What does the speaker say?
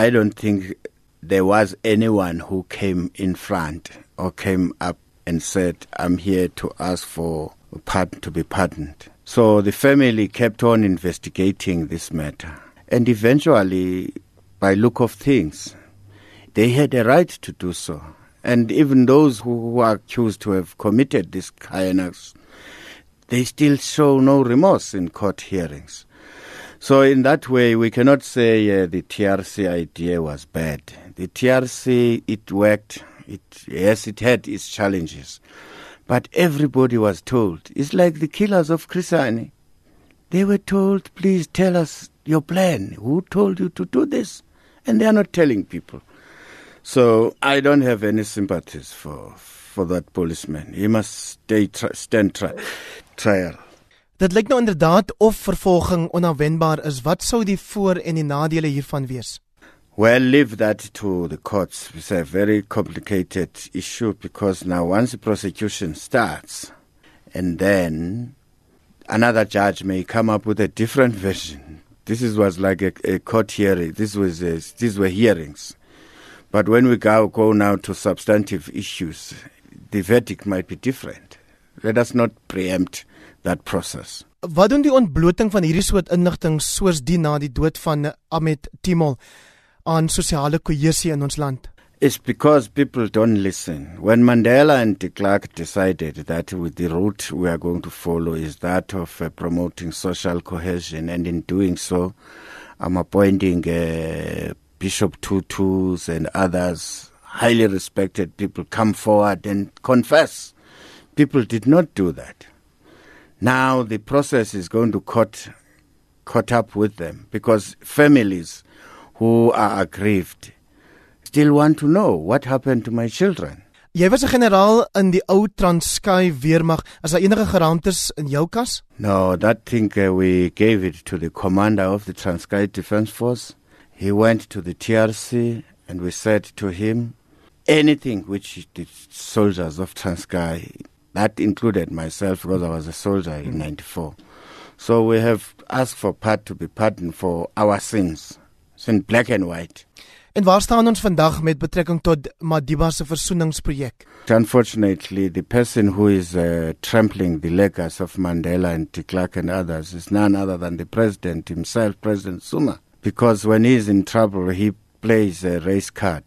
I don't think there was anyone who came in front or came up and said, I'm here to ask for pardon, to be pardoned. So the family kept on investigating this matter. And eventually, by look of things, they had a right to do so. And even those who, are accused to have committed this kindness, they still show no remorse in court hearings. So in that way, we cannot say uh, the TRC idea was bad. The TRC, it worked. It, yes, it had its challenges. But everybody was told. It's like the killers of Chris Hani. They were told, please tell us your plan. Who told you to do this? And they are not telling people. So I don't have any sympathies for for that policeman. He must stay stand tri- trial. Dit lyk nou inderdaad of vervolging onverwenbaar is. Wat sou die voor- en die nadele hiervan wees? Well, leave that to the courts. It's a very complicated issue because now once the prosecution starts and then another judge may come up with a different version. This is, was like a, a court hearing. This was a, these were hearings. But when we go, go now to substantive issues, the verdict might be different. Let us not preempt that process. Wat doen die ontbloting van hierdie soort inligting soos die na die dood van Ahmed Timol aan sosiale kohesie in ons land? It's because people don't listen. When Mandela and de Klerk decided that with the route we are going to follow is that of uh, promoting social cohesion, and in doing so, I'm appointing uh, Bishop Tutus and others, highly respected people, come forward and confess. People did not do that. Now the process is going to caught, caught up with them because families who are aggrieved still want to know what happened to my children. Jy was 'n generaal in die ou Transkei weermag. Is daar enige geraamtes in jou kas? No, that thing uh, we gave it to the commander of the Transkei Defence Force. He went to the TRC and we said to him anything which the soldiers of Transkei that included myself because I was a soldier in 94. So we have asked for part to be pardoned for our sins. It's in black and white. En waar staan ons vandag met betrekking tot Madiba se versoeningsprojek? Unfortunately, the person who is uh, trampling the legacy of Mandela and de Klerk and others is none other than the president himself, President Zuma. Because when he's in trouble, he plays a race card.